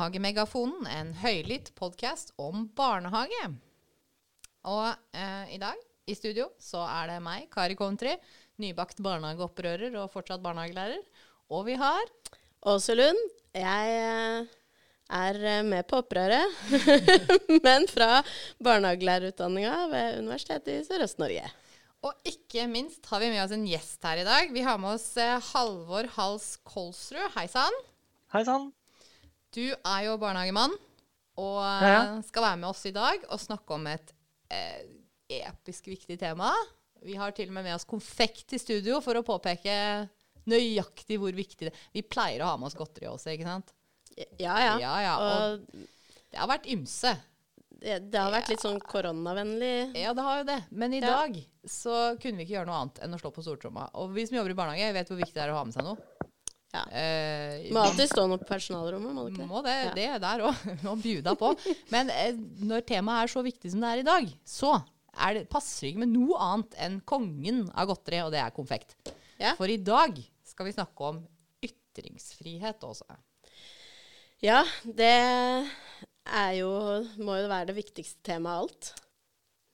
Barnehagemegafonen, en høylytt podkast om barnehage. Og eh, i dag i studio så er det meg, Kari Country, nybakt barnehageopprører og fortsatt barnehagelærer. Og vi har Åse Lund. Jeg eh, er eh, med på opprøret, men fra barnehagelærerutdanninga ved Universitetet i Sørøst-Norge. Og ikke minst har vi med oss en gjest her i dag. Vi har med oss eh, Halvor Hals Kolsrud. Hei sann. Hei sann. Du er jo barnehagemann og Ja, ja. eh, skal være med oss i dag og snakke om et eh, episk viktig tema. Vi har til og med med oss konfekt i studio for å påpeke nøyaktig hvor viktig det er. Vi pleier å ha med oss godteri også, ikke sant? Ja, ja. Ja, ja, og det har vært ymse. det, det har vært litt sånn koronavennlig. Ja, det har jo det. Men i dag så kunne vi ikke gjøre noe annet enn å slå på stortromma. Og vi som jobber i barnehage, vet hvor viktig det er å ha med seg noe. Ja. Eh, Må alltid stå noe på personalrommet, må du ikke det? Må det, Ja. det er der òg. Må bjuda på. Men eh, når temaet er så viktig som det er i dag, så er det, passer det ikke med noe annet enn kongen av godteri, og det er konfekt. Ja. For i dag skal vi snakke om ytringsfrihet også. Ja, det er jo Må jo være det viktigste temaet av alt.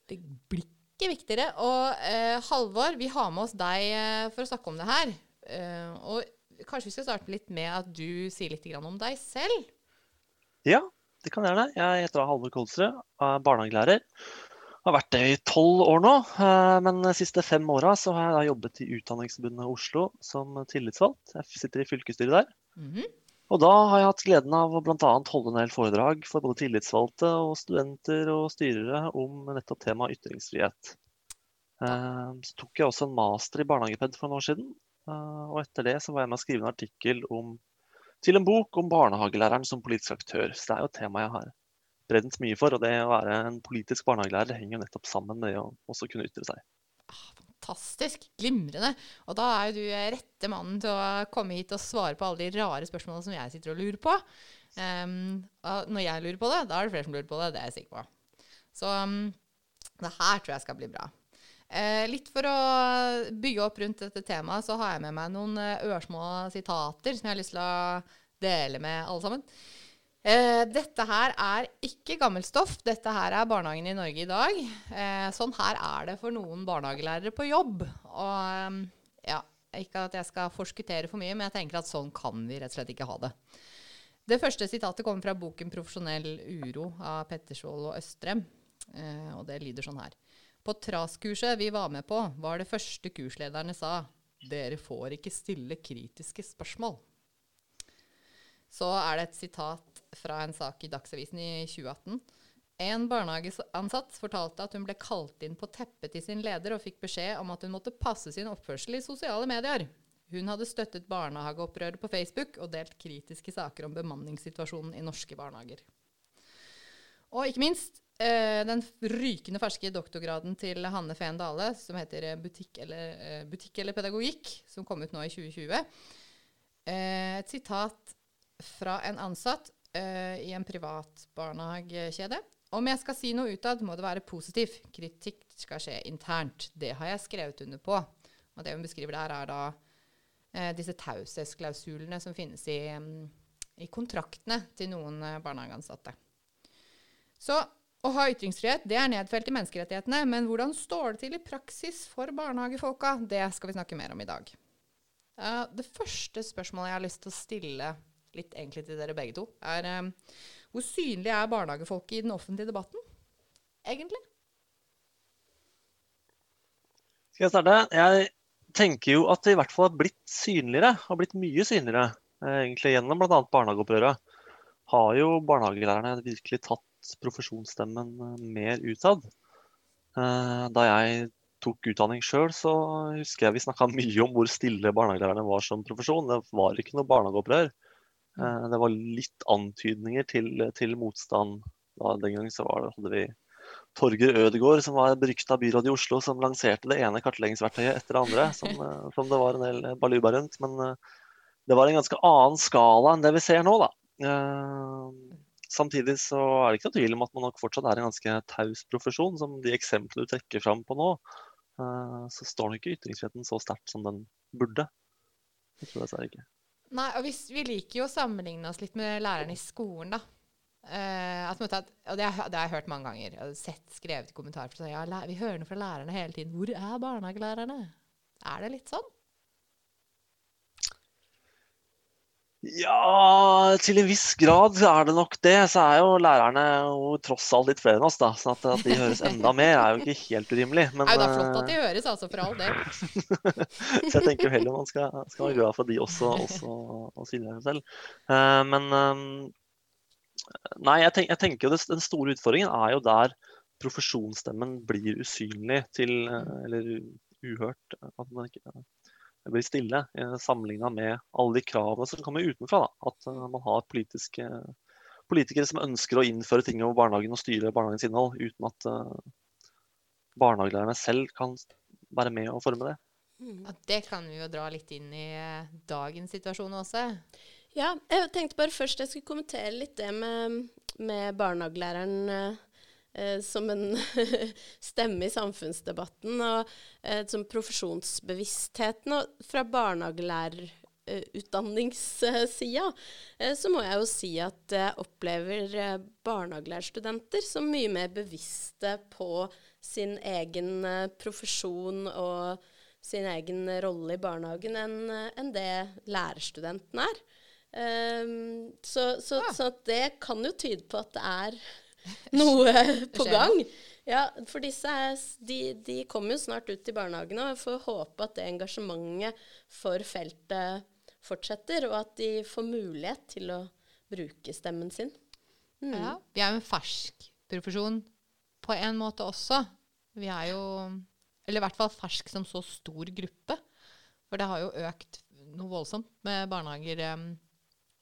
Det blir ikke viktigere. Og eh, Halvor, vi har med oss deg eh, for å snakke om det her. Eh, og kanskje vi skal starte litt med at du sier litt om deg selv. Ja, det kan jeg gjerne. Jeg heter Halvor Kolsrud, er barnehagelærer. Har vært det i tolv år nå, eh, men de siste fem åra har jeg jobbet i Utdanningsforbundet Oslo som tillitsvalgt. Jeg sitter i fylkesstyret der. Mhm. Og da har jeg hatt gleden av å bl.a. holde en del foredrag for både tillitsvalgte og studenter og styrere om nettopp temaet ytringsfrihet. Eh, Så tok jeg også en master i barnehageped for noen år siden. Eh, Og etter det så var jeg med å skrive en artikkel om, til en bok om barnehagelæreren som politisk aktør. Så det er jo et tema jeg har brent mye for. Og det å være en politisk barnehagelærer henger jo nettopp sammen med det å også kunne ytre seg. Fantastisk. Glimrende. Og da er jo du rette mannen til å komme hit og svare på alle de rare spørsmålene som jeg sitter og lurer på. Um, og når jeg lurer på det, da er det flere som lurer på det. Det er jeg sikker på. Så um, det her tror jeg skal bli bra. Eh, litt for å bygge opp rundt dette temaet, så har jeg med meg noen eh, ørsmå sitater som jeg har lyst til å dele med alle sammen. Eh, dette her er ikke gammelt stoff. Dette her er barnehagen i Norge i dag. Eh, sånn her er det for noen barnehagelærere på jobb. Og eh, ja, ikke at jeg skal forskuttere for mye, men jeg tenker at sånn kan vi rett og slett ikke ha det. Det første sitatet kommer fra boken 'Profesjonell uro' av Petterskjold og Østrem. Eh, og det lyder sånn her. På TRAS-kurset vi var med på, var det første kurslederne sa dere får ikke stille kritiske spørsmål. Så er det et sitat fra en sak i Dagsavisen i 2018. En barnehageansatt fortalte at hun ble kalt inn på teppet til sin leder og fikk beskjed om at hun måtte passe sin oppførsel i sosiale medier. Hun hadde støttet barnehageopprøret på Facebook og delt kritiske saker om bemanningssituasjonen i norske barnehager. Og ikke minst den rykende ferske doktorgraden til Hanne Fehn Dale, som heter eh, butikk eller, eh, butikk eller pedagogikk, som kom ut nå i 2020. Eh, et sitat fra en ansatt eh, i en privat barnehagekjede. Om jeg skal si noe utad, må det være positiv. Kritikk skal skje internt. Det har jeg skrevet under på. Og det hun beskriver der, er da eh, disse taushetsklausulene som finnes i, i kontraktene til noen eh, barnehageansatte. Så å ha ytringsfrihet det er nedfelt i menneskerettighetene, men hvordan står det til i praksis for barnehagefolka? Det skal vi snakke mer om i dag. Uh, det første spørsmålet jeg har lyst til å stille litt egentlig til dere begge to, er uh, hvor synlig er barnehagefolket i den offentlige debatten? Egentlig? Skal jeg starte? Jeg tenker jo at det i hvert fall har blitt synligere, har blitt mye synligere, eh, egentlig gjennom bl.a. barnehageopprøret. Har jo barnehagelærerne virkelig tatt profesjonsstemmen eh, mer utad. Eh, Da jeg tok utdanning sjøl, så husker jeg vi snakka mye om hvor stille barnehagelærerne var som profesjon. Det var ikke noe barnehageopprør. Eh, Det var litt antydninger til, til motstand. Da, den gang så var det, hadde vi Torger Ødegaard, som var berykta byråd i Oslo, som lanserte det ene kartleggingsverktøyet etter det andre, som, som det var en del baluba rundt. Men det var en ganske annen skala enn det vi ser nå, da. Samtidig så er det ikke noe tvil om at man nok fortsatt er en ganske taus profesjon. Som de eksemplene du trekker fram på nå, eh, så står nok ikke ytringsfriheten så sterkt som den burde. Jeg tror dessverre ikke. Nei, og vi, vi liker jo å sammenligne oss litt med lærerne i skolen, da. Uh, at, at, og det, har- jeg hørt mange ganger. Jeg har sett skrevet i kommentarer. Ja, vi hører noe fra lærerne hele tiden. Hvor er barnehagelærerne? Er det litt sånn? Ja, til en viss grad er det nok det. Så er jo lærerne jo tross alt litt flere enn oss, da. Så at, at de høres enda mer, er jo ikke helt urimelig. Men, Det er jo da flott at eh, de høres, altså, for all del. Så jeg tenker jo heller man skal, skal være glad for de også, også og synliggjør seg selv. Uh, men um, Nei, jeg, tenk, jeg tenker jo det, den store utfordringen er jo der profesjonsstemmen blir usynlig til eh, Eller uhørt. At man ikke det blir stille eh, sammenligna med alle de kravene som kommer utenfra. Da. At eh, man har politiske politikere som ønsker å innføre ting over barnehagen og styre barnehagens innhold, uten at uh, barnehagelærerne selv kan være med og forme det. Ja, det kan vi jo dra litt inn i dagens situasjon også. Ja, jeg tenkte bare først jeg skulle kommentere litt det med, med barnehagelæreren eh, som en stemme i samfunnsdebatten, og eh, som profesjonsbevisstheten. Og fra barnehagelærerutdanningssida eh, så må jeg jo si at jeg opplever eh, barnehagelærerstudenter som mye mer bevisste på sin egen eh, profesjon og sin egen rolle i barnehagen enn en det lærerstudenten er. Um, så så, Ja. så at det kan jo tyde på at det er noe på gang. Ja, for disse er, de, de kommer jo snart ut i barnehagene, og jeg får håpe at det engasjementet for feltet fortsetter, og at de får mulighet til å bruke stemmen sin. Mm. Ja, vi er jo en fersk profesjon på en måte også. Vi er jo Eller i hvert fall fersk som så stor gruppe. For det har jo økt noe voldsomt med barnehager em,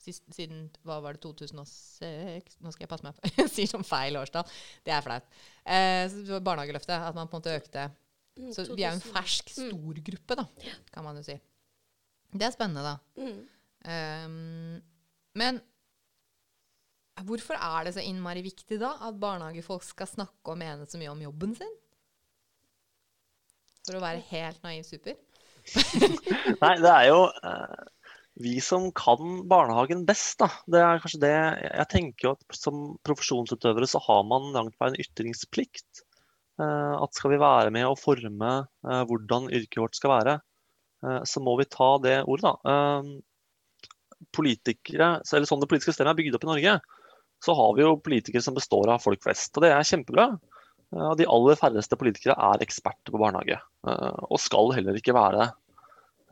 sist, siden hva var det, 2006 Nå skal jeg passe meg på jeg sier sånn feil årstall. Det er flaut. Eh, så det var barnehageløftet. At man på en måte økte. Mm, Så vi er jo en fersk, stor gruppe, da, kan man jo si. Det er spennende, da. Mm. Um, men hvorfor er det så innmari viktig da at barnehagefolk skal snakke og mene så mye om jobben sin? For å være helt naiv super? Nei, det er jo eh, vi som kan barnehagen best, da. Det er kanskje det Jeg tenker jo at som profesjonsutøvere så har man langt på en ytringsplikt. Eh, at skal vi være med å forme eh, hvordan yrket vårt skal være, eh, så må vi ta det ordet, da. Politikere, eller sånn det politiske systemet er bygd opp i Norge, så har vi jo politikere som består av folk flest. Og det er kjempebra. De aller færreste politikere er eksperter på barnehage, eh, og skal heller ikke være det.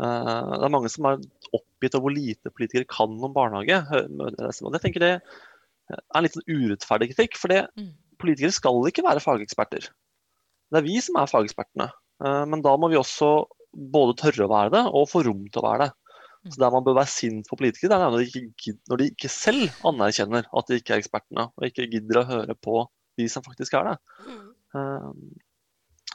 Eh, Det er mange som er oppgitt over hvor lite politikere kan om barnehage. Og jeg tenker det er en litt sånn urettferdig kritikk, for det, Mm. politikere skal ikke være fageksperter. Det er vi som er fagekspertene. Eh, Men da må vi også både tørre å være det, og få rom til å være det. Så Der man bør være sint på politikere, det er når de, ikke, når de ikke selv anerkjenner at de ikke er ekspertene, og ikke gidder å høre på de som faktisk er det.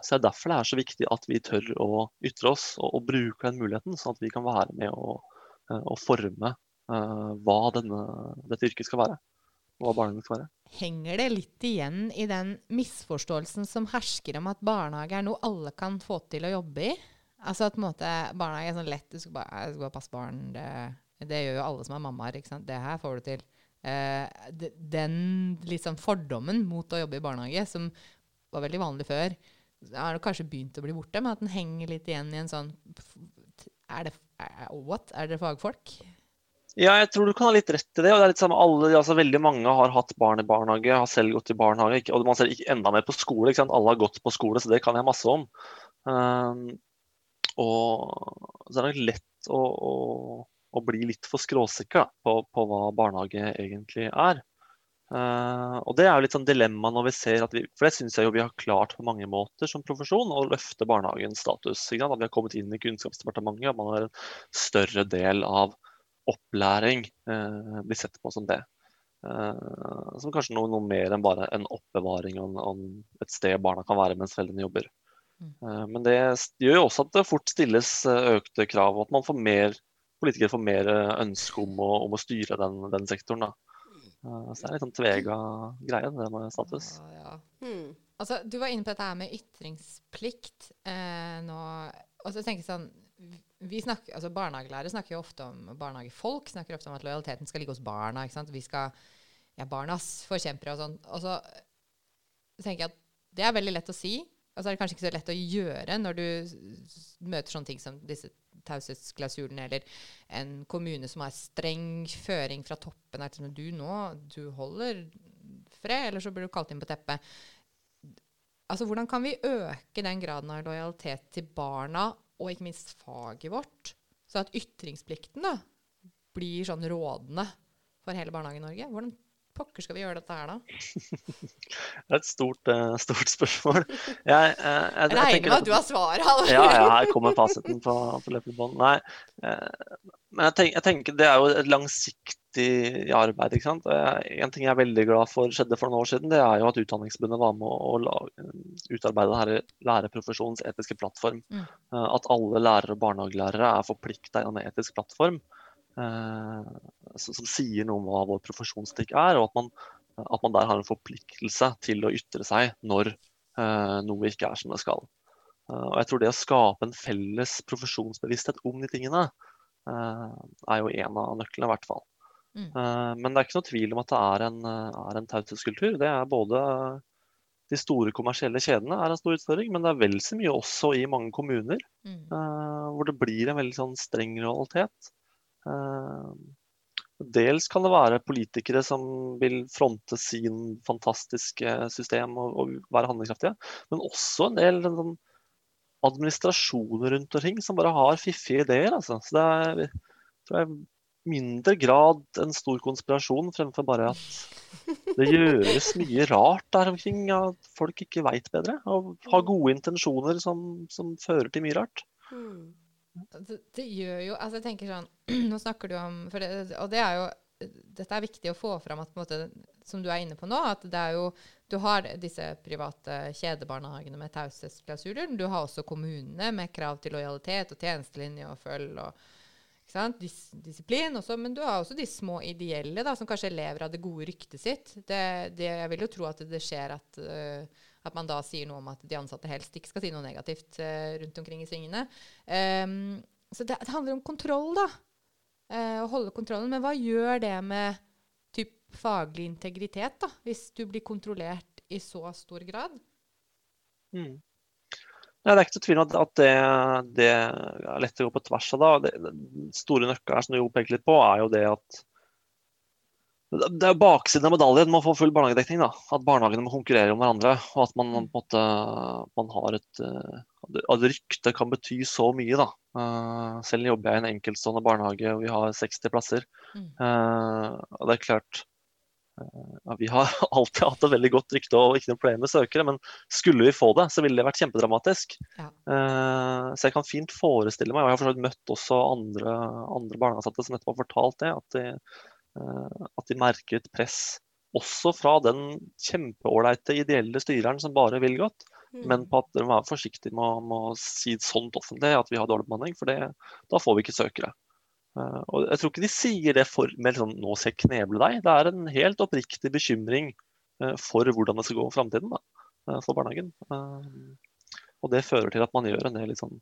Så det er derfor det er så viktig at vi tør å ytre oss og, og bruke den muligheten, sånn at vi kan være med og, eh, forme uh, hva denne, dette yrket skal være. Og hva barnehagen skal være. Henger det litt igjen i den misforståelsen som hersker om at barnehage er noe alle kan få til å jobbe i? Altså at måte, barnehage er sånn lett, du skal bare, du skal bare passe barn, det, det gjør jo alle som er mammaer, ikke sant? Det her får du til. Uh, de- den liksom fordommen mot å jobbe i barnehage, som var veldig vanlig før, har kanskje begynt å bli borte, men at den henger litt igjen i en sånn Er det What? Er dere fagfolk? Ja, jeg tror du kan ha litt rett i det. og det er litt samme alle, altså Veldig mange har hatt barn i barnehage, har selv gått i barnehage. Ikke, og man ser ikke enda mer på skole. ikke sant? Alle har gått på skole, så det kan jeg masse om. Um, og så er det nok lett å, å, å bli litt for skråsikker på, på hva barnehage egentlig er. Uh, og det er jo litt sånn dilemma når vi ser at vi For det syns jeg jo vi har klart på mange måter som profesjon å løfte barnehagens status. At vi har kommet inn i Kunnskapsdepartementet, og man har en større del av opplæring uh, blir sett på som det. Uh, som kanskje noe, noe mer enn bare en oppbevaring og, en- et sted barna kan være mens foreldrene jobber. Mm. Men det gjør jo også at det fort stilles økte krav, og at man får mer, politikere får mer ønske om å, om å styre den, den sektoren. da. Så det er litt sånn tvega greie, det med status. Ja, ja. Hmm. Altså, du var inne på dette her med ytringsplikt eh, nå. Og så tenker jeg sånn vi snakker, altså Barnehagelærere snakker jo ofte om barnehagefolk snakker ofte om at lojaliteten skal ligge hos barna. ikke sant? Vi skal ja, barnas forkjempere og sånn. Og så tenker jeg at det er veldig lett å si. Og så er det kanskje ikke så lett å gjøre når du møter sånne ting som disse taushetsklausulene, eller en kommune som har streng føring fra toppen. At du nå, du holder fred, eller så blir du kalt inn på teppet. Altså, Hvordan kan vi øke den graden av lojalitet til barna og ikke minst faget vårt, så at ytringsplikten da blir sånn rådende for hele Barnehage-Norge? Hvordan pokker skal vi gjøre dette her, da? Det er et stort, uh, stort spørsmål. Jeg, uh, jeg, jeg regner med at du har svaret. ja, ja, her kommer fasiten på, på løpebånd. bånd. Nei, uh, men jeg, tenk, jeg, tenker det er jo et langsiktig arbeid. ikke sant? En ting jeg er veldig glad for skjedde for noen år siden, det er jo at Utdanningsforbundet var med å, å utarbeide denne lærerprofesjonens etiske plattform. Mm. At alle lærere og barnehagelærere er forplikta gjennom en etisk plattform. Eh, som sier noe om hva vår profesjonsetikk er, og at man, at man, der har en forpliktelse til å ytre seg når uh, noe ikke er som det skal. Uh, og jeg tror det å skape en felles profesjonsbevissthet om de tingene er jo en av nøklene, i hvert fall. Mm. men det er ikke noe tvil om at det er en, er en taushetskultur. Det er både de store kommersielle kjedene er en stor utfordring, men det er vel så mye også i mange kommuner. Mm. hvor det blir en veldig sånn streng realitet. Eh, dels kan det være politikere som vil fronte sin fantastiske system og, og være handlekraftige, men også en del sånn, administrasjoner rundt omkring som bare har fiffige ideer. Altså. Så det er, tror jeg, mindre grad en stor konspirasjon fremfor bare at det gjøres mye rart der omkring at folk ikke veit bedre. Og har gode intensjoner som, som fører til mye rart. Mm. Det, det, gjør jo Altså, jeg tenker sånn Nå snakker du om det, Og det er jo Dette er viktig å få fram at på en måte, som du er inne på nå, at det er jo Du har disse private kjedebarnehagene med taushetsklausuler. Du har også kommunene med krav til lojalitet og tjenestelinje og følg og Dis, disiplin også, men du har også de små ideelle da, som kanskje lever av det gode ryktet sitt. Det, det, jeg vil jo tro at det skjer at uh, at man da sier noe om at de ansatte helst ikke skal si noe negativt uh, rundt omkring i svingene. Um, så det, det, handler om kontroll, da. Uh, å holde kontrollen. Men hva gjør det med typ faglig integritet, da, hvis du blir kontrollert i så stor grad? Mm. Ja, det er ikke til tvil om at, det, det, er lett å gå på tvers av. da. Det store nøkkelen som du peker litt på, er jo det at det er baksiden av medaljen med å få full barnehagedekning. da, At barnehagene må konkurrere om hverandre. Og at man, måte, man har et eh, At ryktet kan bety så mye. da. Uh, selv jobber jeg i en enkeltstående barnehage og vi har 60 plasser. Mm. Uh, og det er klart ja, Vi har alltid hatt et veldig godt rykte og ikke noe problem med søkere. Men skulle vi få det, så ville det vært kjempedramatisk. Ja. så jeg kan fint forestille meg, og jeg har møtt også andre, andre barnehageansatte som nettopp har fortalt det, at de Eh, at de merker et press også fra den kjempeålreite ideelle styreren som bare vil godt, mm. men på at de må være forsiktige med, med, å si sånt offentlig at vi har dårlig bemanning, for det, da får vi ikke søkere. Uh, og Jeg tror ikke de sier det for med sånn 'nå skal jeg kneble deg'. Det er en helt oppriktig bekymring uh, for hvordan det skal gå i framtiden uh, for barnehagen. og det fører til at man gjør en del litt sånn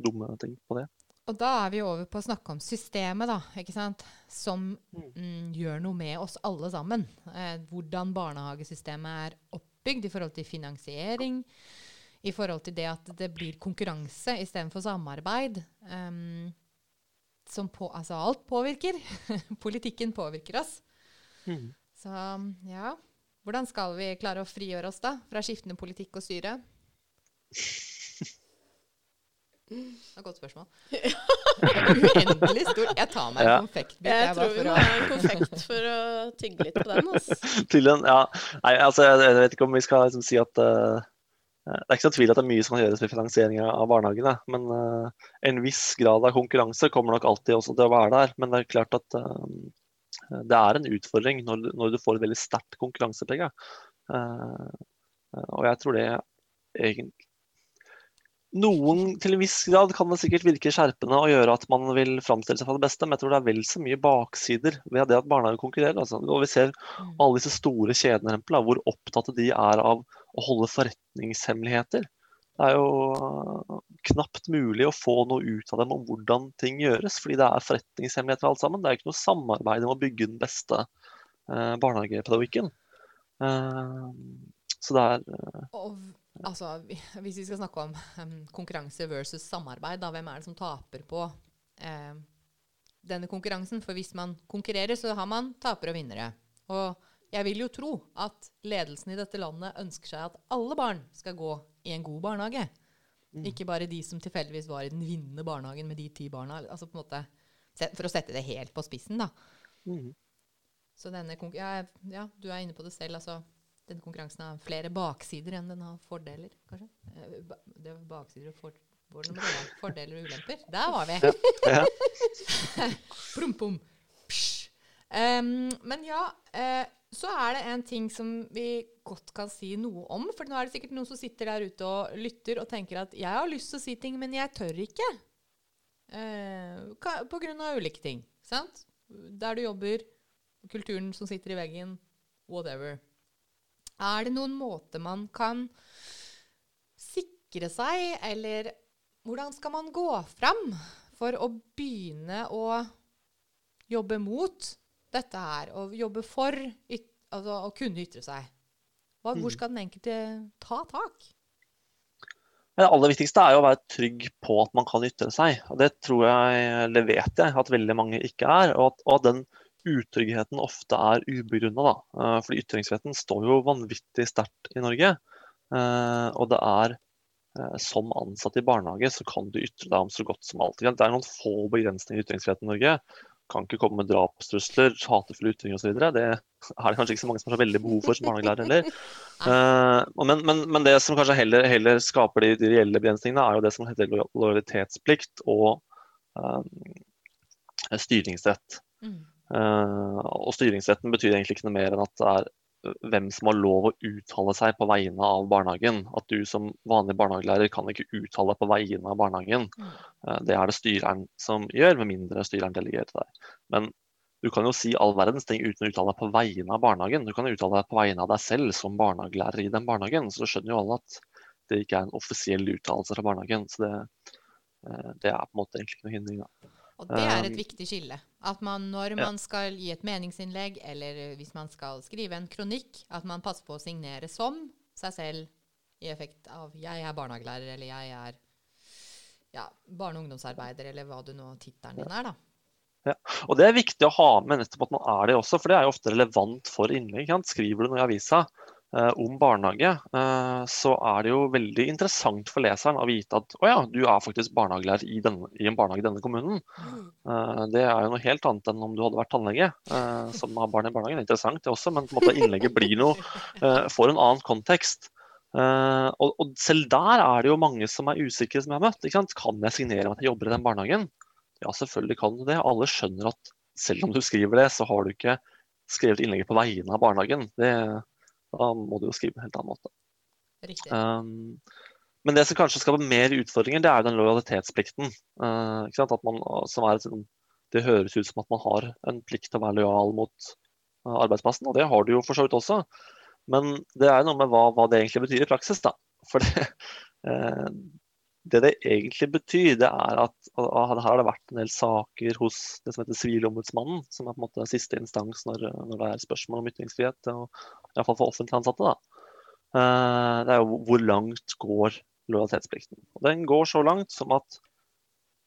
dumme ting på det. Og da er vi over på å snakke om systemet, da, ikke sant? som mm, mm, gjør noe med oss alle sammen. Eh, hvordan barnehagesystemet er oppbygd i forhold til finansiering, i forhold til det at det blir konkurranse istedenfor samarbeid. Um, som på, altså alt påvirker. Politikken påvirker oss. Mm. Så ja Hvordan skal vi klare å frigjøre oss da fra skiftende politikk og styre? Det er et godt spørsmål. Uendelig stor. Jeg tar meg en ja. konfektbit. Jeg, jeg tror vi må ha en konfekt for å tygge litt på den. Altså. Til en, ja. Nei, altså, jeg, vet ikke om vi skal liksom, si at uh, Det er ikke så tvil at det er mye som kan gjøres med finansiering av barnehagene. Men uh, en viss grad av konkurranse kommer nok alltid også til å være der. Men det er klart at uh, det er en utfordring når, når du får et veldig sterkt konkurransepreg. og jeg tror det egentlig noen, til en viss grad kan det sikkert virke skjerpende og gjøre at man vil framstille seg for det beste, men jeg tror det er vel så mye baksider ved det at barnehager konkurrerer. Altså, og vi ser mm. alle disse store kjedene, hvor opptatt de er av å holde forretningshemmeligheter. Det er jo knapt mulig å få noe ut av dem om hvordan ting gjøres, fordi det er forretningshemmeligheter alt sammen. Det er ikke noe samarbeid om å bygge den beste eh, barnehagepedagogikken. Eh, så det er eh, altså, hvis vi skal snakke om um, konkurranse versus samarbeid, da, hvem er det som taper på eh, denne konkurransen? For hvis man konkurrerer, så har man tapere og vinnere. Og jeg vil jo tro at ledelsen i dette landet ønsker seg at alle barn skal gå i en god barnehage. Ikke bare de som tilfeldigvis var i den vinnende barnehagen med de ti barna. Altså på en måte, For å sette det helt på spissen, da. mm, Så denne ja, ja, du er inne på det selv. altså Denne konkurransen har flere baksider enn den har fordeler, kanskje? Eh, Det er baksider og for, fordeler og ulemper. Der var vi! ja. Psj. Em, men ja, uh, så er det en ting som vi godt kan si noe om. For nå er det sikkert noen som sitter der ute og lytter og tenker at jeg har lyst til å si ting, men jeg tør ikke. Uh, ka- på grunn av ulike ting. Sant? Der du jobber, kulturen som sitter i veggen, whatever. Er det noen måte man kan sikre seg, eller hvordan skal man gå fram for å begynne å jobbe mot dette her, og jobbe for yt altså, å kunne ytre seg? Hva, hvor skal den enkelte ta tak? Det aller viktigste er jo å være trygg på at man kan ytre seg. og Det tror jeg, eller vet jeg, at veldig mange ikke er. Og at, og at den utryggheten ofte er ubegrunna. Fordi ytringsfriheten står jo vanvittig sterkt i Norge. Eh, Og det er eh, som ansatt i barnehage så kan du ytre deg om så godt som alt. Det er noen få begrensninger i ytringsfriheten i Norge. Kan ikke komme med drapstrusler, hatefulle ytringer osv. Det er det kanskje ikke så mange som har så veldig behov for som barnehagelærer heller. Eh, men, men, men det som kanskje heller, heller skaper de, de reelle begrensningene, er jo det som heter lojalitetsplikt og um, styringsrett. Mm. Eh, og styringsretten betyr egentlig ikke noe mer enn at det er hvem som har lov å uttale seg på vegne av barnehagen. At du som vanlig barnehagelærer kan ikke uttale deg på vegne av barnehagen. Mm. Eh, det er det styreren som gjør, med mindre styreren delegerer til deg. Men du kan jo si all verdens ting uten å uttale deg på vegne av barnehagen. Du kan uttale deg på vegne av deg selv som barnehagelærer i den barnehagen. Så skjønner jo alle at det ikke er en offisiell uttalelse fra barnehagen. Så det, eh, det er på en måte egentlig ikke noe hindring. Da. Og det er et Um, viktig skille. At man når man skal gi et meningsinnlegg, eller hvis man skal skrive en kronikk, at man passer på å signere som seg selv i effekt av 'jeg er barnehagelærer', eller 'jeg er ja, barne- og ungdomsarbeider', eller hva du nå tittelen din er, da. Og det er viktig å ha med nettopp at man er det også, for det er jo ofte relevant for innlegg. Skriver du noe i avisa eh, om barnehage, eh, så er det jo veldig interessant for leseren å vite at å ja, du er faktisk barnehagelærer i, i en barnehage i denne kommunen. Eh, det er jo noe helt annet enn om du hadde vært tannlege eh, som har barn i barnehagen. Det er interessant det også, men på en måte innlegget blir noe, eh, får en annen kontekst. Eh, og, selv der er det jo mange som er usikre, som jeg har møtt. Kan jeg signere med at jeg jobber i den barnehagen? Ja, selvfølgelig kan du det. Alle skjønner at selv om du skriver det, så har du ikke skrevet innlegget på vegne av barnehagen. Det, da må du jo skrive på en helt annen måte. Riktig. Um, men det som kanskje skaper mer utfordringer, det er den lojalitetsplikten. Uh, man, som er, sånn- det høres ut som at man har en plikt til å være lojal mot uh, arbeidsplassen, og det har du jo for så vidt også. Men det er noe med hva, hva det egentlig betyr i praksis. da. For det, uh, det det egentlig betyr, det er at og her har det vært en del saker hos det som heter Sivilombudsmannen, som er på en måte siste instans når, når det er spørsmål om ytringsfrihet, og iallfall for offentlig ansatte. da. Eh, Det er jo hvor langt går lojalitetsplikten. Og Den går så langt som at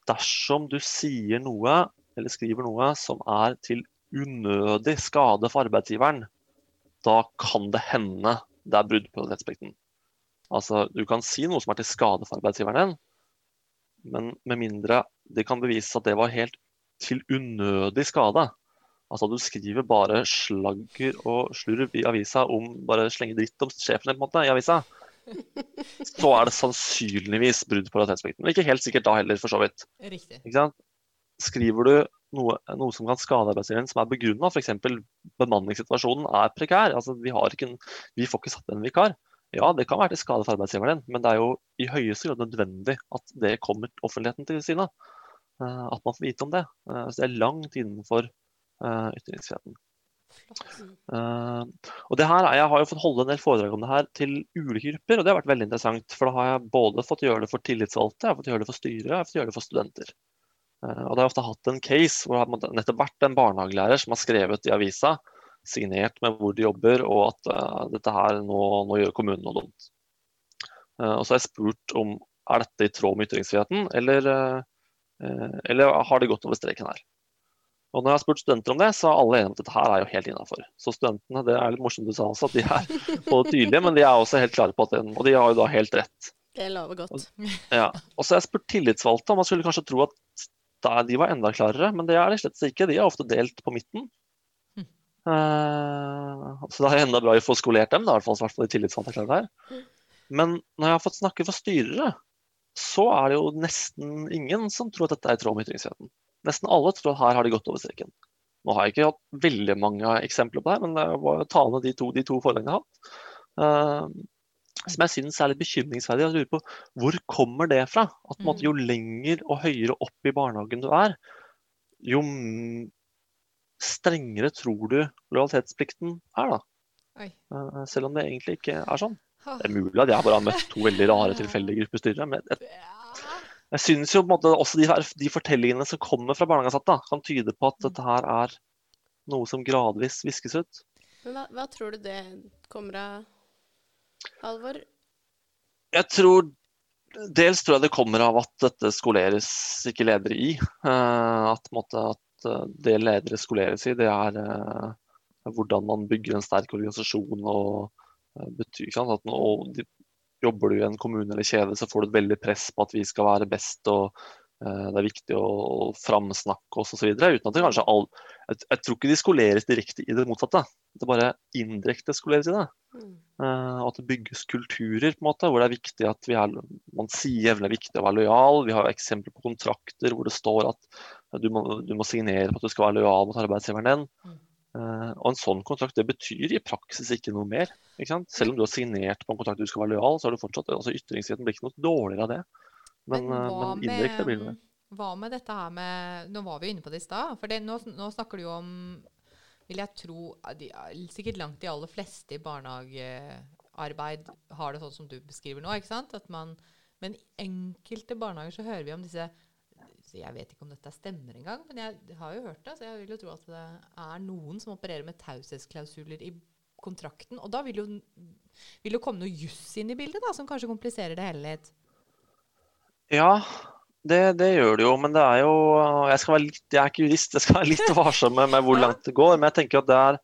dersom du sier noe eller skriver noe som er til unødig skade for arbeidsgiveren, da kan det hende det er brudd på lojalitetsplikten. Altså, du kan si noe som er til skade for arbeidsgiveren din, men med mindre det kan bevises at det var helt til unødig skade. Altså du skriver bare slagger og slurv i avisa om bare slenge dritt om sjefen din på en måte, i avisa. Så er det sannsynligvis brudd på realitetsplikten. Men ikke helt sikkert da heller, for så vidt. Riktig. Ikke sant? Skriver du noe, noe som kan skade arbeidsgiveren som er begrunna, f.eks. bemanningssituasjonen er prekær, altså vi, har ikke en, vi får ikke satt en vikar. Ja, det kan være til skade for arbeidsgiveren din, men det er jo i høyeste grad nødvendig at det kommer offentligheten til side. Eh, At man får vite om det. Eh, Så det er langt innenfor eh, ytringsfriheten. Og det her, Jeg har jo fått holde en del foredrag om det her til ulike grupper, og det har vært veldig interessant. For da har jeg både fått gjøre det for tillitsvalgte, jeg har fått gjøre det for styret, jeg har fått gjøre det for studenter. Og da har jeg ofte hatt en case hvor det har nettopp vært en barnehagelærer som har skrevet i avisa, signert med hvor de jobber, og at uh, dette her, nå, nå, gjør kommunen noe dumt. og så har jeg spurt om er dette i tråd med ytringsfriheten, eller, eller har det gått over streken her. Og når jeg har spurt studenter om det, så er alle enige om at dette her er jo helt innafor. Så studentene, det er litt morsomt du sa også, at de er både tydelige, men de er også helt klare på at den, Og de har jo da helt rett. Det lover godt. Ja. Og så har jeg spurt tillitsvalgte, og man skulle kanskje tro at de var enda klarere, men det er de slett ikke. De er ofte delt på midten. Uh, så det er enda bra å få skolert dem, da, i hvert fall i er klare der. Men når jeg har fått snakke for styrere, så er det jo nesten ingen som tror at dette er i tråd med ytringsfriheten. Nesten alle tror at her har de gått over streken. Nå har jeg ikke hatt veldig mange eksempler på det, men det var talende de to, de to forlagene jeg har hatt. Uh, som jeg syns er litt bekymringsverdig. Jeg lurer på hvor kommer det fra? At måte, jo mm. lenger og høyere opp i barnehagen du er, jo strengere tror du lojalitetsplikten er, da. Uh, selv om det egentlig ikke er sånn. Det er mulig at jeg bare har møtt to veldig rare tilfeldige gruppestyrere. Men jeg, jeg synes jo på en måte også de, her, de fortellingene som kommer fra barnehageansatte, kan tyde på at dette her er noe som gradvis viskes ut. Men hva, hva tror du det kommer av, Halvor? Jeg tror Dels tror jeg det kommer av at dette skoleres ikke ledere i. Uh, at, måte, at, eh, det ledere skoleres i, det er uh, hvordan man bygger en sterk organisasjon og betyr betyr, at, og de, jobber du i en kommune eller kjede, så får du et veldig press på at vi skal være best. og Det er viktig å framsnakke oss osv. Uten at det kanskje all, jeg, jeg, tror ikke de skoleres direkte i det motsatte. Det bare indirekte skoleres i det. Uh, at det bygges kulturer på en måte, hvor det er viktig at vi er, man sier jevnlig er viktig å være lojal. Vi har eksempler på kontrakter hvor det står at du må, du må signere på at du skal være lojal mot arbeidsgiveren din. Uh, og en sånn kontrakt det betyr i praksis ikke noe mer. Ikke Selv om du har signert på en kontrakt du skal være lojal, så har du fortsatt altså Ytringsfriheten blir ikke noe dårligere av det. Men, men, uh, men indirekte blir det. Hva med dette her med Nå var vi inne på det i stad. For det, nå, nå, snakker du jo om Vil jeg tro de, Sikkert langt de aller fleste i barnehagearbeid har det sånn som du beskriver nå. ikke sant? At man, men i enkelte barnehager så hører vi om disse jeg vet ikke om dette stemmer engang, men jeg har jo hørt det. Så jeg vil jo tro at det er noen som opererer med taushetsklausuler i kontrakten. Og da vil jo, vil jo komme noe juss inn i bildet, da, som kanskje kompliserer det hele litt. Ja, det, det, gjør det jo. Men det er jo Jeg, skal være litt, jeg er ikke jurist, jeg skal være litt varsom med, med hvor langt det går. Men jeg tenker at det er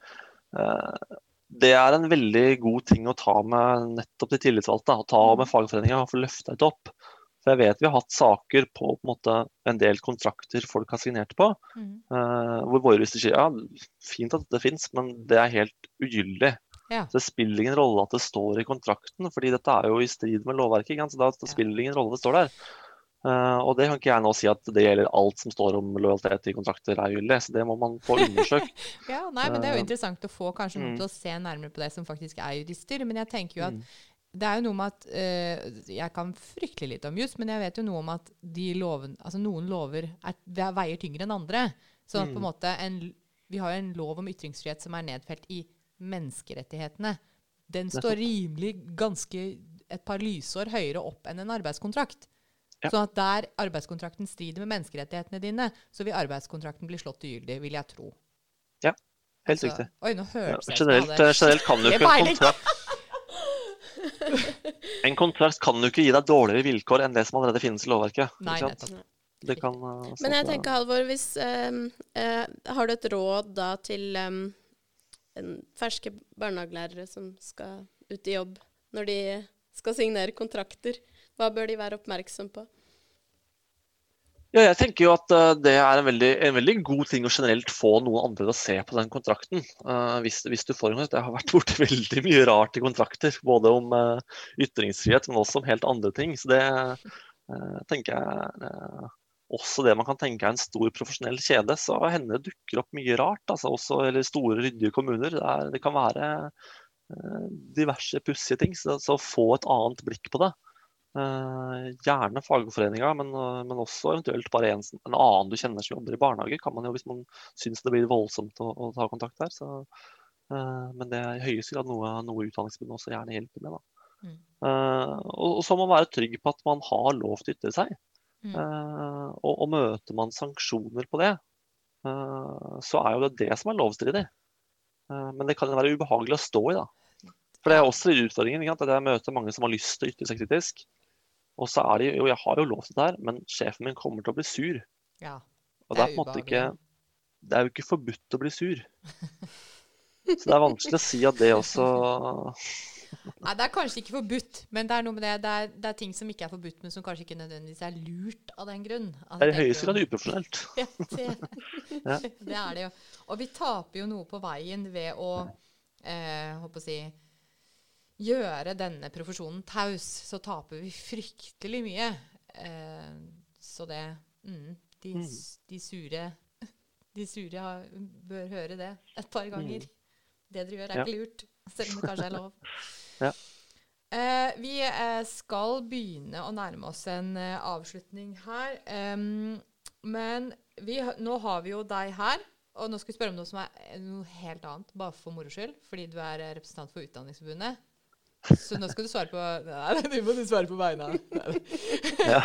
uh, det er en veldig god ting å ta med nettopp de tillitsvalgte. Å ta med fagforeninga og få løfta det opp. For jeg vet vi har hatt saker på, på en, måte, en, del kontrakter folk har signert på, mm. uh, hvor våre jurister sier ja, fint at dette fins, men det er helt ugyldig. Ja. Så Det spiller ingen rolle at det står i kontrakten, fordi dette er jo i strid med lovverket. Så da, det spiller ingen rolle det står der. Uh, og det kan ikke jeg nå si at det gjelder alt som står om lojalitet i kontrakter er ugyldig. Så det må man få undersøkt. ja, nei, men Det er jo eh, interessant å få kanskje noen mm. til å se nærmere på det som faktisk er jurister. Men jeg tenker jo at mm det er jo noe med at uh, Jeg kan fryktelig litt om juss, men jeg vet jo noe om at loven, altså noen lover er, veier tyngre enn andre. Så mm. på en måte en, Vi har jo en lov om ytringsfrihet som er nedfelt i menneskerettighetene. Den står rimelig ganske et par lysår høyere opp enn en arbeidskontrakt. Ja. Sånn at der arbeidskontrakten strider med menneskerettighetene dine, så vil arbeidskontrakten bli slått ugyldig, vil jeg tro. Ja, helt altså, riktig. Oi, nå hørtes ja, generelt, generelt kan du ikke en kontrakt En kontrakt kan jo ikke gi deg dårligere vilkår enn det som allerede finnes i lovverket. Nei, det kan, uh, Men jeg tenker, Halvor, hvis um, uh, Har du et råd da til um, ferske barnehagelærere som skal ut i jobb, når de skal signere kontrakter? Hva bør de være oppmerksom på? Ja, jeg tenker jo at uh, det er en veldig, en veldig, god ting å generelt få noen andre til å se på den kontrakten. Uh, hvis, hvis, du får en Jeg har vært borti veldig mye rart i kontrakter. Både om uh, ytringsfrihet, men også om helt andre ting. Så det tenker jeg også det man kan tenke er en stor profesjonell kjede, så hender det dukker opp mye rart. Altså også, eller store, ryddige kommuner. Det, det kan være diverse pussige ting. Så, så, få et annet blikk på det Eh, gjerne fagforeninga, men, eh, men, også eventuelt bare en, en, annen du kjenner som jobber i barnehage. kan man jo Hvis man syns det blir voldsomt å, å ta kontakt der. Så, uh, men det er i høyeste grad noe, noe Utdanningsforbundet også gjerne hjelper med. Mm. Uh, og, og, så må man være trygg på at man har lov til å ytre seg. Mm. Uh, og, og, møter man sanksjoner på det, så er jo det det som er lovstridig. men det kan jo være ubehagelig å stå i, da. For det er også utfordringen. At jeg møter mange som har lyst til å ytre seg kritisk. Og så er det jo, jeg har jo lov til det her, men sjefen min kommer til å bli sur. Ja, og det er, på en måte ikke Det er jo ikke forbudt å bli sur. Så det er vanskelig å si at det også Nei, det er kanskje ikke forbudt, men det er noe med det. Det er, det er, ting som ikke er forbudt, men som kanskje ikke nødvendigvis er lurt av den grunn. Altså, det er i høyeste grad uprofesjonelt. Ja, det, ja. det er det jo. Og vi taper jo noe på veien ved å eh, håper å si gjøre denne profesjonen taus, så taper vi fryktelig mye. Eh, så det mm, de, mm. de, sure De sure har, bør høre det et par ganger. Mm. Det dere gjør, er ikke lurt, selv om det kanskje er lov. ja. eh, vi eh, skal begynne å nærme oss en eh, avslutning her. Um, men vi, nå har vi jo deg her. Og nå skal vi spørre om noe som er noe helt annet, bare for moro skyld. Fordi du er representant for Utdanningsforbundet. Så nå skal du svare på Nei, nå må du svare på vegne av Ja.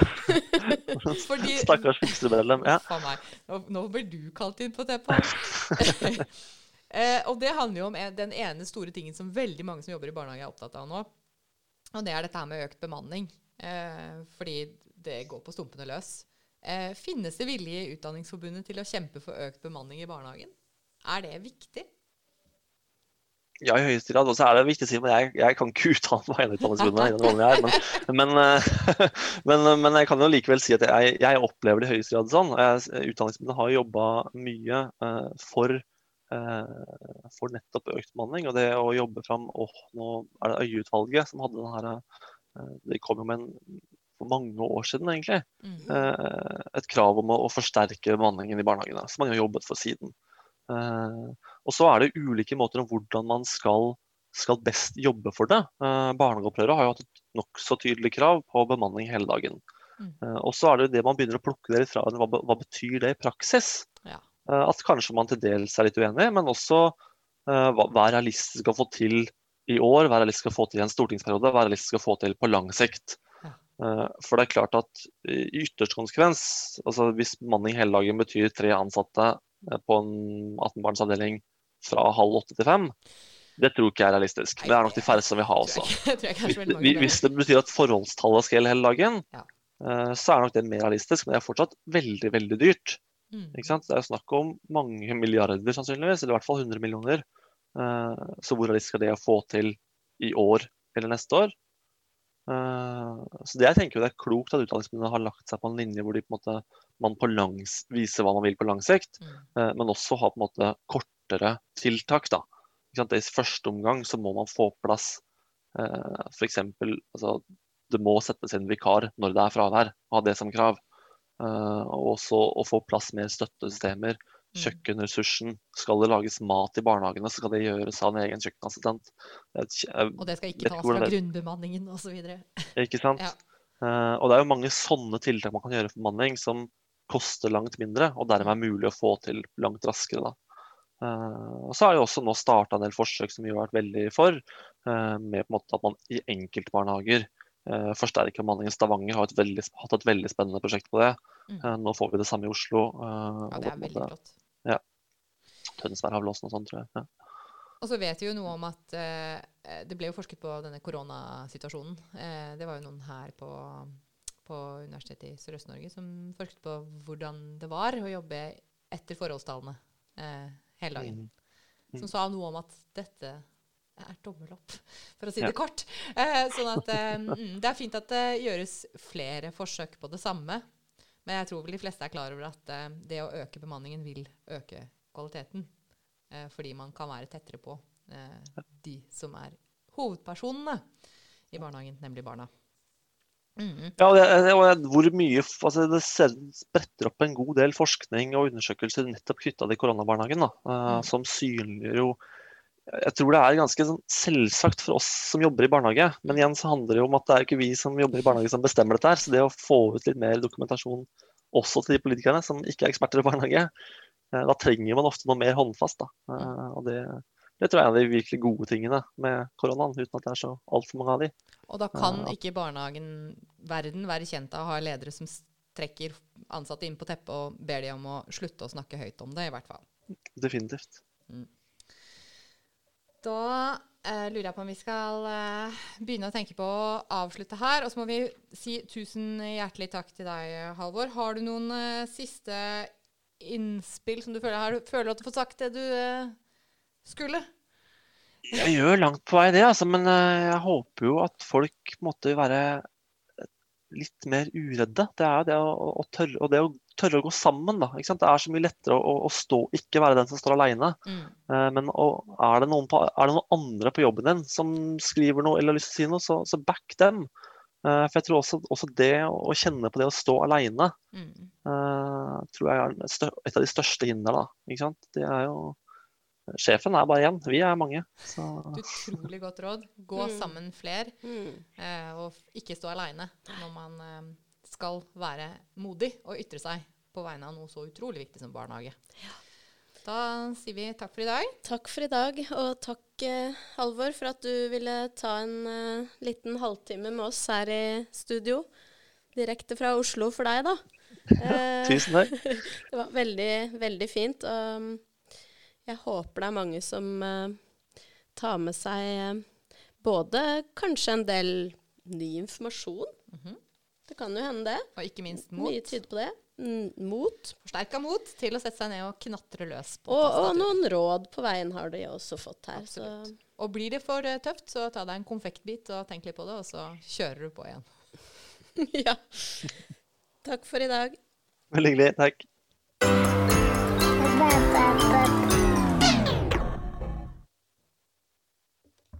Fordi, Stakkars fiksemedlem. Ja. Nå, nå, blir du kalt inn på teppet. eh, og det handler jo om den ene store tingen som veldig mange som jobber i barnehage, er opptatt av nå. Og det er dette her med økt bemanning. Eh, fordi det går på stumpene løs. Eh, finnes det vilje i Utdanningsforbundet til å kjempe for økt bemanning i barnehagen? Er det viktig? Ja, i høyeste grad. Og så er det viktig å si at jeg, jeg kan ikke uttale meg i utdanningsgrunnen jeg, men, men, eh, men, men, jeg kan jo likevel si at jeg, jeg opplever det i høyeste grad sånn. Utdanningsmyndighetene har jobba mye uh, for, for, nettopp økt bemanning. Og det å jobbe fram oh, Nå er det Øye-utvalget som hadde den her De kom jo med en for mange år siden, egentlig. Mm. et krav om å, å, forsterke bemanningen i barnehagene, som man har jobbet for siden. Uh, og så er det ulike måter om hvordan man skal, skal best jobbe for det. Uh, Barnehageopprøret har jo hatt et nokså tydelig krav på bemanning hele dagen. Mm. Uh, og så er det det man begynner å plukke det litt fra. Hva, hva betyr det i praksis? Ja. At kanskje man til dels er litt uenig, men også hva, hva er realistisk å få til i år, hva er realistisk å få til i en stortingsperiode, hva er realistisk å få til på lang sikt. For det er klart at i ytterste konsekvens, altså hvis bemanning hele dagen betyr tre ansatte Eh, på en 18-barnsavdeling fra halv åtte til fem, det tror ikke jeg er realistisk. Det er nok de færreste som vil ha også. Hvis det betyr at forholdstallet skal gjelde hele dagen, ja. Eh, så er nok det mer realistisk, men det er fortsatt veldig, veldig dyrt. Mm. Det er snakk om mange milliarder sannsynligvis, eller i hvert fall 100 millioner. Eh, så hvor realistisk er det å få til i år eller neste år? Så det jeg tenker det er klokt at utdanningsmyndighetene har lagt seg på en linje hvor de på en måte man på langs, viser hva man vil på lang sikt, mm. eh, men også ha på en måte kortere tiltak. da. I første omgang så må man få plass eh, f.eks. Altså, det må settes inn vikar når det er fravær, ha det som krav. Eh, og også å få plass mer støttesystemer. Mm. Kjøkkenressursen. Skal det lages mat i barnehagene, så skal det gjøres av en egen kjøkkenassistent. og det skal ikke tas fra grunnbemanningen osv. Ikke sant. Ja. Uh, og det er jo mange sånne tiltak man kan gjøre for bemanning som koster langt mindre, og dermed er mulig å få til langt raskere. Uh, og så har jo også nå starta en del forsøk som vi har vært veldig for, uh, med på en måte at man i enkeltbarnehager uh, forsterker bemanningen. Stavanger har et veldig, hatt et veldig spennende prosjekt på det. Mm. nå får vi det samme i Oslo. ja, det er veldig flott. Ja. Tønsberg har vel også noe sånt, tror jeg. Ja. Og så vet vi jo noe om at det ble jo forsket på denne koronasituasjonen. det var jo noen her på på Universitetet i Sørøst-Norge som forsket på hvordan det var å jobbe etter forholdstallene eh, hele dagen. Mm. Som sa noe om at dette er tommel opp, for å si det kort. Eh, sånn at eh, mm, Det er fint at det gjøres flere forsøk på det samme. Men jeg tror vel de fleste er klar over at eh, det å øke bemanningen vil øke kvaliteten. Eh, fordi man kan være tettere på eh, de som er hovedpersonene i barnehagen, nemlig barna. Mm. Ja, og hvor mye, altså det spretter opp en god del forskning og undersøkelser nettopp knytta til koronabarnehagen. Da, uh, mm. Som synliggjør jo jeg tror det er ganske sånn selvsagt for oss som jobber i barnehage. Men igjen så handler det jo om at det er ikke vi som jobber i barnehage som bestemmer dette her. Så det å få ut litt mer dokumentasjon også til de politikerne som ikke er eksperter i barnehage, eh, da trenger man ofte noe mer håndfast. Da. Eh, og det, det tror jeg er en av de virkelig gode tingene med koronaen, uten at det er så altfor mange av de. Og da kan ikke barnehagen verden være kjent av å ha ledere som trekker ansatte inn på teppet og ber de om å slutte å snakke høyt om det, i hvert fall. Definitivt. Da eh, lurer jeg på om vi skal eh, begynne å tenke på å avslutte her. Og så må vi si tusen hjertelig takk til deg, Halvor. Har du noen eh, siste innspill som du føler Har du føler at du får sagt det du eh, skulle? Jeg gjør langt på vei det, altså, men eh, jeg håper jo at folk måtte være litt mer uredde. Det er jo det å, å tørre, og det å tørre å gå sammen. Da, ikke sant? Det er så mye lettere å, å stå, ikke være den som står alene. Mm. Eh, men og, er, det på, er det noen andre på jobben din som skriver noe eller har lyst til å si noe, så, så back dem. Eh, for jeg tror også, også det å kjenne på det å stå alene, Mm. eh, tror jeg er et av de største hindrene. da, ikke sant? Det er jo Sjefen er bare én, vi er mange. Så Et utrolig godt råd. Gå Mm. sammen fler, Mm. eh, og ikke stå aleine når man skal være modig og ytre seg på vegne av noe så utrolig viktig som barnehage. Da sier vi takk for i dag. Takk for i dag, og takk, eh, Halvor, for at du ville ta en eh, liten halvtime med oss her i studio. Direkte fra Oslo for deg, da. Eh, tusen takk. det var veldig, veldig fint. Og um, jeg håper det er mange som eh, tar med seg eh, både kanskje en del ny informasjon. Mhm. Det kan jo hende, det. Og ikke minst mot. Mye tyder på det. Mm, mot, forsterka mot, til å sette seg ned og knatre løs. på Og, og noen råd på veien har de også fått her. Absolutt. Så. Og blir det for eh, tøft, så ta deg en konfektbit og tenk litt på det, og så kjører du på igjen. ja. Takk for i dag. Veldig hyggelig. Takk.